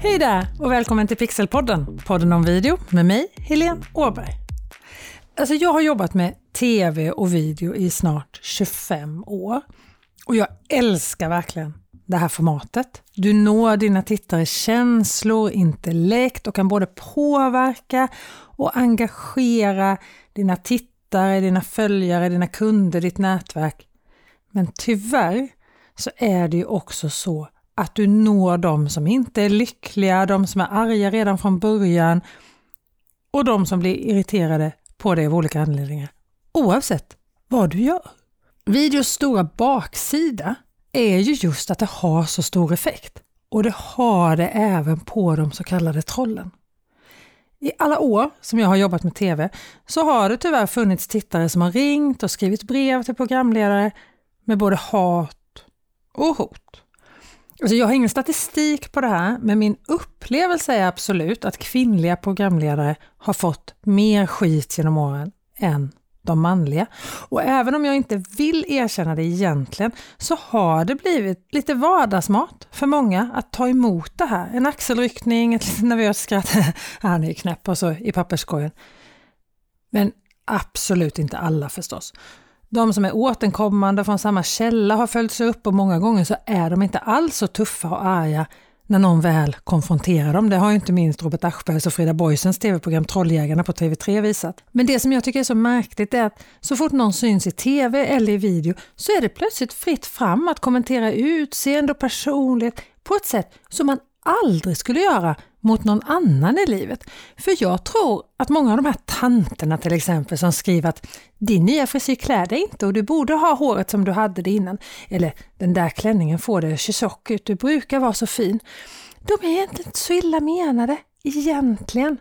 Hej där och välkommen till Pixelpodden, podden om video med mig, Helene Åberg. Alltså jag har jobbat med tv och video i snart 25 år och jag älskar verkligen det här formatet. Du når dina tittare känslor, intellekt och kan både påverka och engagera dina tittare, dina följare, dina kunder, ditt nätverk. Men tyvärr så är det ju också så att du når de som inte är lyckliga, de som är arga redan från början och de som blir irriterade på dig av olika anledningar. Oavsett vad du gör. Videos stora baksida är ju just att det har så stor effekt. Och det har det även på de så kallade trollen. I alla år som jag har jobbat med TV så har det tyvärr funnits tittare som har ringt och skrivit brev till programledare med både hat och hot. Alltså jag har ingen statistik på det här, men min upplevelse är absolut att kvinnliga programledare har fått mer skit genom åren än de manliga. Och även om jag inte vill erkänna det egentligen så har det blivit lite vardagsmat för många att ta emot det här. En axelryckning, ett lite nervöst skratt, han är knäpp och så i papperskorgen. Men absolut inte alla förstås. De som är återkommande från samma källa har följts upp och många gånger så är de inte alls så tuffa och arga när någon väl konfronterar dem. Det har ju inte minst Robert Aschbergs och Frida Boisens tv-program Trolljägarna på TV3 visat. Men det som jag tycker är så märkligt är att så fort någon syns i tv eller i video så är det plötsligt fritt fram att kommentera utseende och personlighet på ett sätt som man aldrig skulle göra mot någon annan i livet. För jag tror att många av de här tanterna till exempel som skriver att din nya frisyr klär dig inte och du borde ha håret som du hade det innan. Eller den där klänningen får dig att se tjock ut, du brukar vara så fin. De är egentligen inte så illa menade, egentligen.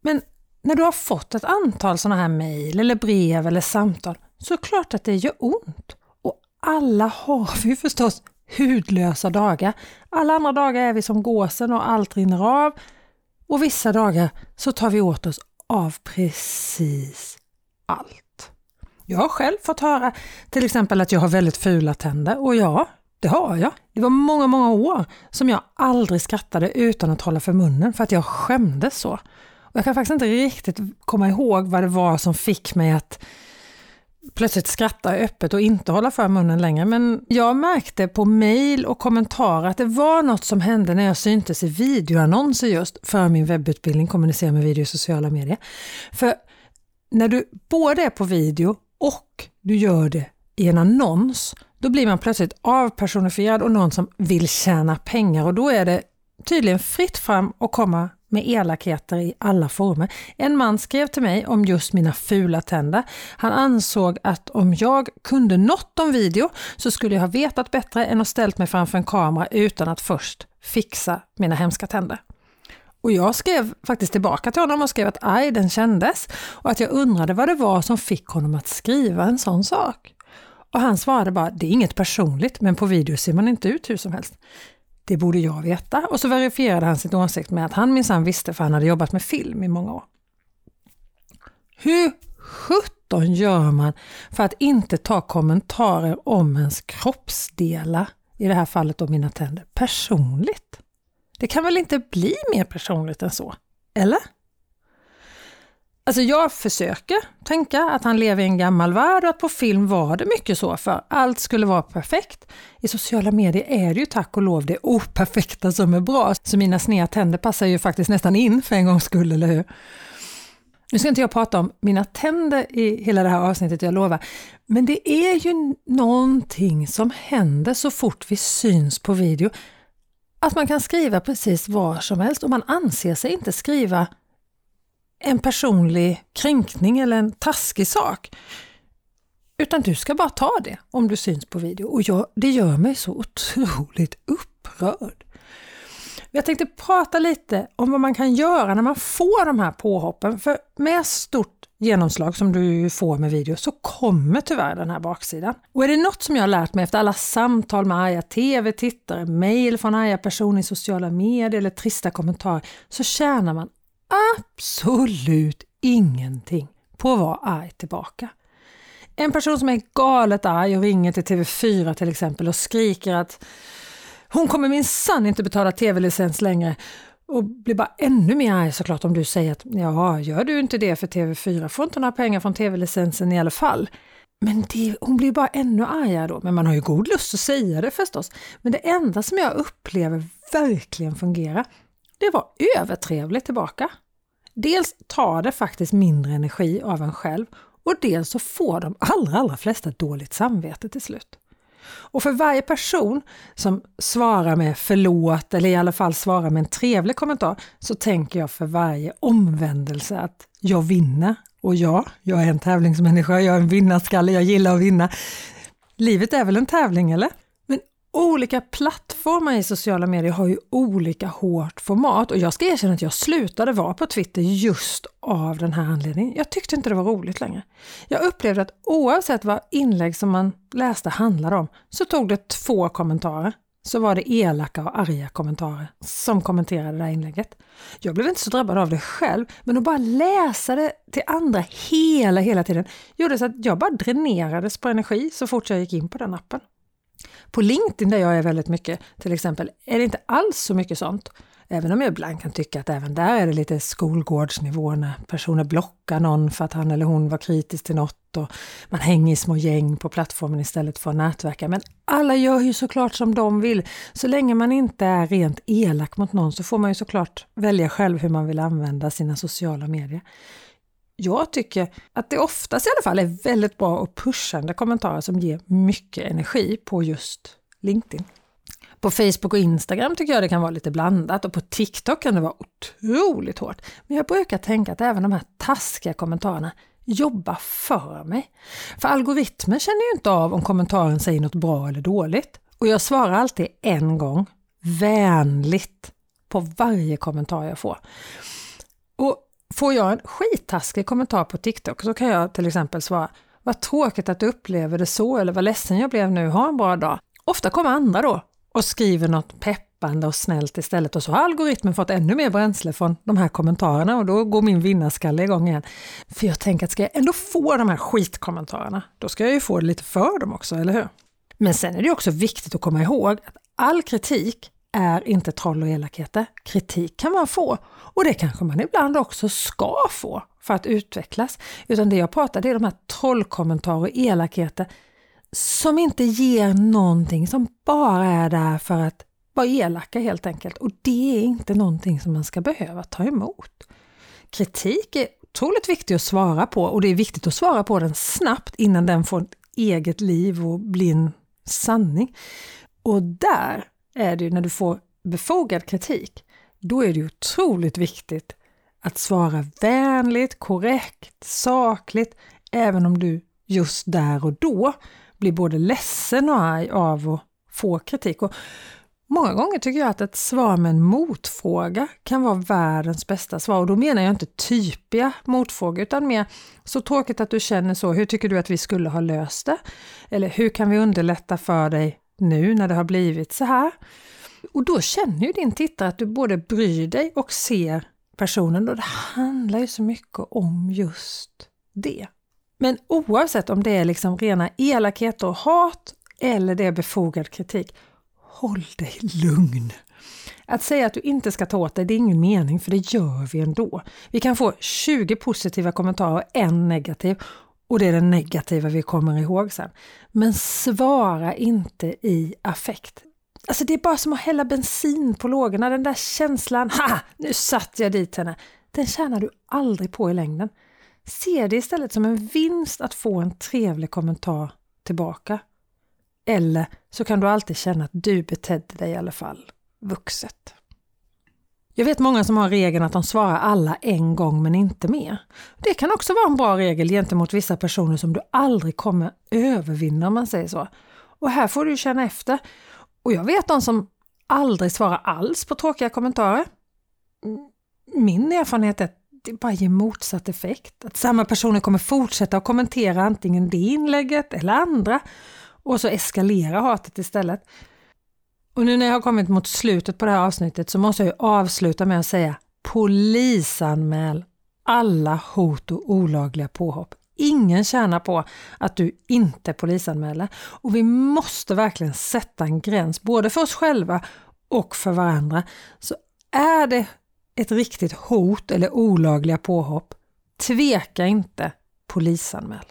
Men när du har fått ett antal sådana här mejl eller brev eller samtal så är det klart att det gör ont. Och alla har vi förstås hudlösa dagar. Alla andra dagar är vi som gåsen och allt rinner av. Och vissa dagar så tar vi åt oss av precis allt. Jag har själv fått höra till exempel att jag har väldigt fula tänder och ja, det har jag. Det var många, många år som jag aldrig skrattade utan att hålla för munnen för att jag skämdes så. Och jag kan faktiskt inte riktigt komma ihåg vad det var som fick mig att plötsligt skratta öppet och inte hålla för munnen längre. Men jag märkte på mejl och kommentarer att det var något som hände när jag syntes i videoannonser just för min webbutbildning Kommunicera med video i sociala medier. För när du både är på video och du gör det i en annons, då blir man plötsligt avpersonifierad och någon som vill tjäna pengar och då är det tydligen fritt fram att komma med elakheter i alla former. En man skrev till mig om just mina fula tänder. Han ansåg att om jag kunde något om video så skulle jag ha vetat bättre än att ställt mig framför en kamera utan att först fixa mina hemska tänder. Och jag skrev faktiskt tillbaka till honom och skrev att aj, den kändes och att jag undrade vad det var som fick honom att skriva en sån sak. Och han svarade bara, det är inget personligt men på video ser man inte ut hur som helst. Det borde jag veta. Och så verifierade han sin åsikt med att han minsann visste för han hade jobbat med film i många år. Hur sjutton gör man för att inte ta kommentarer om ens kroppsdelar, i det här fallet då mina tänder, personligt? Det kan väl inte bli mer personligt än så? Eller? Alltså jag försöker tänka att han lever i en gammal värld och att på film var det mycket så för allt skulle vara perfekt. I sociala medier är det ju tack och lov det operfekta som är bra. Så mina sneda tänder passar ju faktiskt nästan in för en gångs skull, eller hur? Nu ska inte jag prata om mina tänder i hela det här avsnittet, jag lovar. Men det är ju någonting som händer så fort vi syns på video. Att man kan skriva precis vad som helst och man anser sig inte skriva en personlig kränkning eller en taskig sak. Utan du ska bara ta det om du syns på video och jag, det gör mig så otroligt upprörd. Jag tänkte prata lite om vad man kan göra när man får de här påhoppen. För med stort genomslag som du får med video så kommer tyvärr den här baksidan. Och är det något som jag har lärt mig efter alla samtal med arga tv-tittare, mejl från arga personer i sociala medier eller trista kommentarer så tjänar man absolut ingenting på att vara arg tillbaka. En person som är galet arg och ringer till TV4 till exempel och skriker att Hon kommer minsann inte betala tv-licens längre och blir bara ännu mer arg såklart om du säger att ja, gör du inte det för TV4 får inte några pengar från tv-licensen i alla fall. Men det, hon blir bara ännu argare då. Men man har ju god lust att säga det förstås. Men det enda som jag upplever verkligen fungerar, det var övertrevligt tillbaka. Dels tar det faktiskt mindre energi av en själv och dels så får de allra, allra flesta dåligt samvete till slut. Och för varje person som svarar med förlåt eller i alla fall svarar med en trevlig kommentar så tänker jag för varje omvändelse att jag vinner. Och ja, jag är en tävlingsmänniska, jag är en vinnarskalle, jag gillar att vinna. Livet är väl en tävling eller? Olika plattformar i sociala medier har ju olika hårt format och jag ska erkänna att jag slutade vara på Twitter just av den här anledningen. Jag tyckte inte det var roligt längre. Jag upplevde att oavsett vad inlägg som man läste handlade om så tog det två kommentarer. Så var det elaka och arga kommentarer som kommenterade det här inlägget. Jag blev inte så drabbad av det själv, men att bara läsa det till andra hela, hela tiden gjorde så att jag bara dränerades på energi så fort jag gick in på den appen. På LinkedIn där jag är väldigt mycket till exempel är det inte alls så mycket sånt. Även om jag ibland kan tycka att även där är det lite skolgårdsnivå när personer blockar någon för att han eller hon var kritisk till något och man hänger i små gäng på plattformen istället för att nätverka. Men alla gör ju såklart som de vill. Så länge man inte är rent elak mot någon så får man ju såklart välja själv hur man vill använda sina sociala medier jag tycker att det oftast i alla fall är väldigt bra och pushande kommentarer som ger mycket energi på just LinkedIn. På Facebook och Instagram tycker jag det kan vara lite blandat och på TikTok kan det vara otroligt hårt. Men jag brukar tänka att även de här taskiga kommentarerna jobbar för mig. För algoritmen känner ju inte av om kommentaren säger något bra eller dåligt. Och jag svarar alltid en gång, vänligt, på varje kommentar jag får. Och Får jag en skittaskig kommentar på TikTok så kan jag till exempel svara Vad tråkigt att du upplever det så eller vad ledsen jag blev nu, ha en bra dag. Ofta kommer andra då och skriver något peppande och snällt istället och så har algoritmen fått ännu mer bränsle från de här kommentarerna och då går min vinnarskalle igång igen. För jag tänker att ska jag ändå få de här skitkommentarerna, då ska jag ju få det lite för dem också, eller hur? Men sen är det också viktigt att komma ihåg att all kritik är inte troll och elakheter. Kritik kan man få och det kanske man ibland också ska få för att utvecklas. Utan det jag pratar det är de här trollkommentarer och elakheter som inte ger någonting, som bara är där för att vara elaka helt enkelt. Och det är inte någonting som man ska behöva ta emot. Kritik är otroligt viktig att svara på och det är viktigt att svara på den snabbt innan den får ett eget liv och blir en sanning. Och där är det ju när du får befogad kritik, då är det otroligt viktigt att svara vänligt, korrekt, sakligt, även om du just där och då blir både ledsen och arg av att få kritik. Och många gånger tycker jag att ett svar med en motfråga kan vara världens bästa svar. Och då menar jag inte typiga motfrågor utan mer så tråkigt att du känner så, hur tycker du att vi skulle ha löst det? Eller hur kan vi underlätta för dig nu när det har blivit så här? Och då känner ju din tittare att du både bryr dig och ser personen och det handlar ju så mycket om just det. Men oavsett om det är liksom rena elakheter och hat eller det är befogad kritik, håll dig lugn. Att säga att du inte ska ta åt dig, det är ingen mening för det gör vi ändå. Vi kan få 20 positiva kommentarer och en negativ och det är det negativa vi kommer ihåg sen. Men svara inte i affekt. Alltså det är bara som att hälla bensin på lågorna, den där känslan, ha! Nu satt jag dit henne. Den tjänar du aldrig på i längden. Se det istället som en vinst att få en trevlig kommentar tillbaka. Eller så kan du alltid känna att du betedde dig i alla fall vuxet. Jag vet många som har regeln att de svarar alla en gång men inte mer. Det kan också vara en bra regel gentemot vissa personer som du aldrig kommer övervinna om man säger så. Och här får du känna efter. Och jag vet de som aldrig svarar alls på tråkiga kommentarer. Mm, min erfarenhet är att det bara ger motsatt effekt. Att samma personer kommer fortsätta att kommentera antingen det inlägget eller andra och så eskalerar hatet istället. Och nu när jag har kommit mot slutet på det här avsnittet så måste jag avsluta med att säga polisanmäl alla hot och olagliga påhopp. ingen tjänar på att du inte polisanmäler. Och vi måste verkligen sätta en gräns, både för oss själva och för varandra. Så är det ett riktigt hot eller olagliga påhopp, tveka inte, polisanmäl.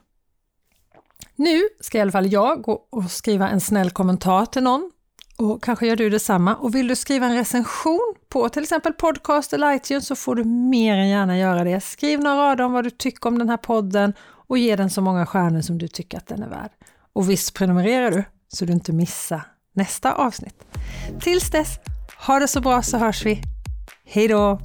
Nu ska i alla fall jag gå och skriva en snäll kommentar till någon och kanske gör du detsamma. Och vill du skriva en recension på till exempel podcast eller iTunes så får du mer än gärna göra det. Skriv några rader om vad du tycker om den här podden och ge den så många stjärnor som du tycker att den är värd. Och visst prenumererar du så du inte missar nästa avsnitt. Tills dess, ha det så bra så hörs vi. Hej då!